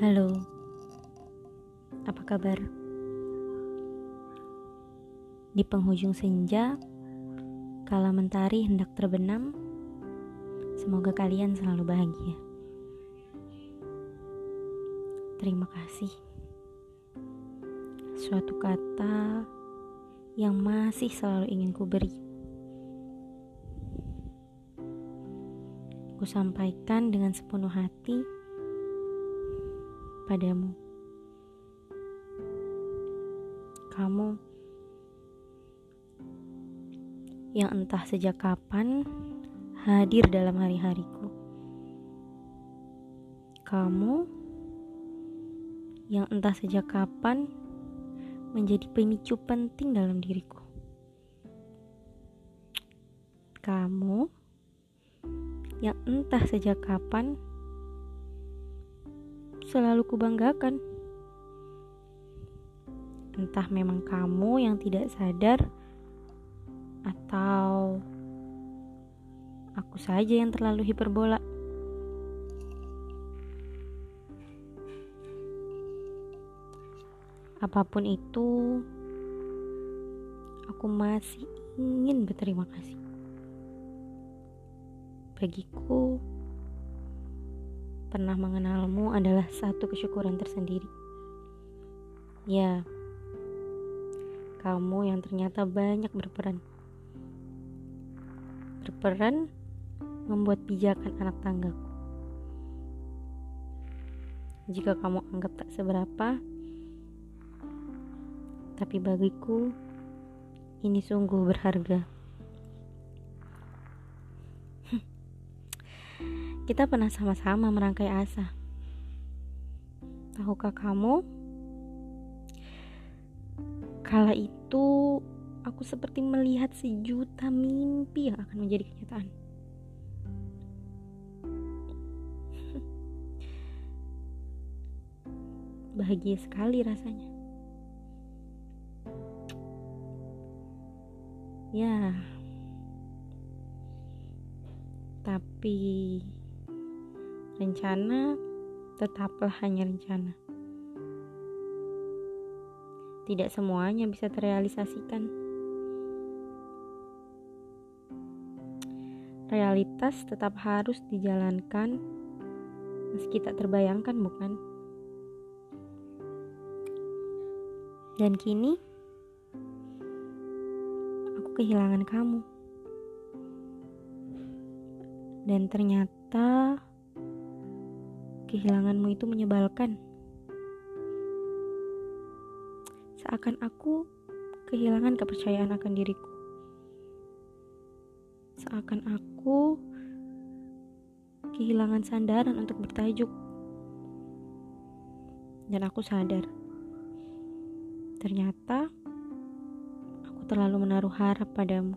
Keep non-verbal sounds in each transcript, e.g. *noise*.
Halo, apa kabar? Di penghujung senja, kala mentari hendak terbenam, semoga kalian selalu bahagia. Terima kasih. Suatu kata yang masih selalu ingin ku beri. Ku sampaikan dengan sepenuh hati padamu. Kamu yang entah sejak kapan hadir dalam hari-hariku. Kamu yang entah sejak kapan menjadi pemicu penting dalam diriku. Kamu yang entah sejak kapan selalu kubanggakan. Entah memang kamu yang tidak sadar atau aku saja yang terlalu hiperbola. Apa pun itu, aku masih ingin berterima kasih. Bagiku, pernah mengenalmu adalah satu kesyukuran tersendiri. Ya, kamu yang ternyata banyak berperan. Berperan membuat pijakan anak tanggaku. Jika kamu anggap tak seberapa, tapi bagiku ini sungguh berharga. Kita pernah sama-sama merangkai asa. Tahukah kamu? Kala itu aku seperti melihat sejuta mimpi yang akan menjadi kenyataan. *laughs* Bahagia sekali rasanya. Ya. Tapi Rencana tetaplah hanya rencana. Tidak semuanya bisa terrealisasikan. Realitas tetap harus dijalankan meski tak terbayangkan, bukan? Dan kini aku kehilangan kamu. Dan ternyata kehilanganmu itu menyebalkan. Seakan aku kehilangan kepercayaan akan diriku. Seakan aku kehilangan sandaran untuk bertajuk. Dan aku sadar, ternyata aku terlalu menaruh harap padamu.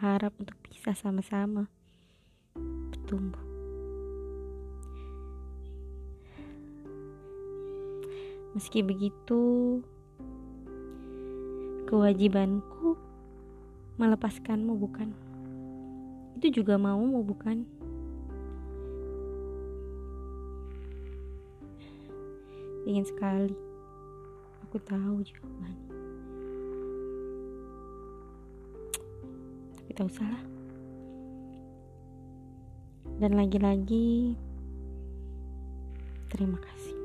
Harap untuk bisa sama-sama bertumbuh. Meski begitu, kewajibanku melepaskanmu bukan? Itu juga maumu bukan? Ingin sekali. Aku tahu jawaban. Tapi tak usahlah. Dan lagi-lagi, terima kasih.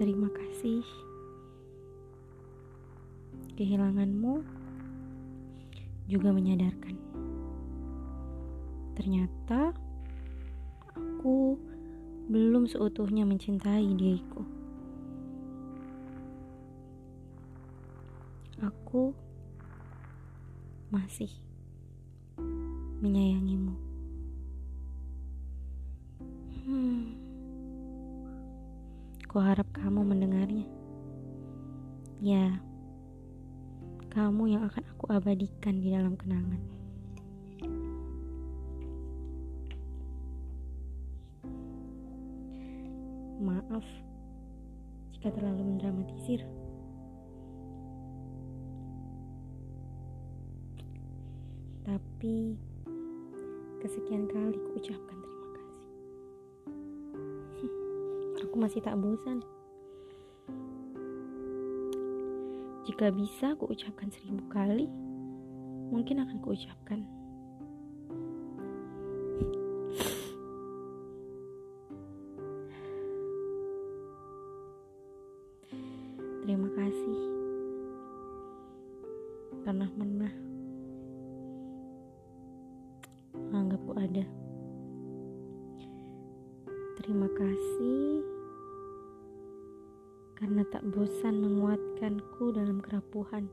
Terima kasih. Kehilanganmu juga menyadarkan. Ternyata aku belum seutuhnya mencintai diriku. Aku masih menyayangimu. Hmm. harap kamu mendengarnya. Ya, kamu yang akan aku abadikan di dalam kenangan. Maaf jika terlalu mendramatisir. Tapi kesekian kali kuucapkan terima kasih. *laughs* Aku masih tak bosan. Jika bisa kuucapkan seribu kali, mungkin akan kuucapkan. *laughs* Terima kasih karena pernah ada. Terima kasih karena tak bosan menguatkanku dalam kerapuhan.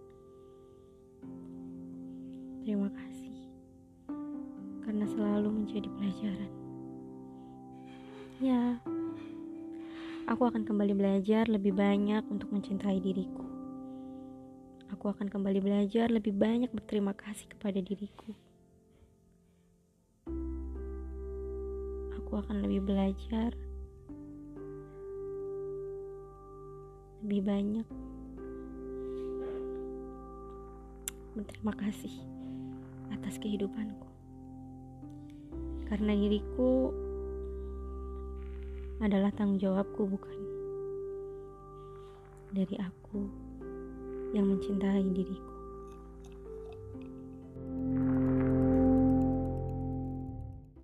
Terima kasih karena selalu menjadi pelajaran. Ya, aku akan kembali belajar lebih banyak untuk mencintai diriku. Aku akan kembali belajar lebih banyak berterima kasih kepada diriku. Aku akan lebih belajar. Lebih banyak. Berterima kasih atas kehidupanku. Karena diriku adalah tanggung jawabku bukan dari aku yang mencintai diriku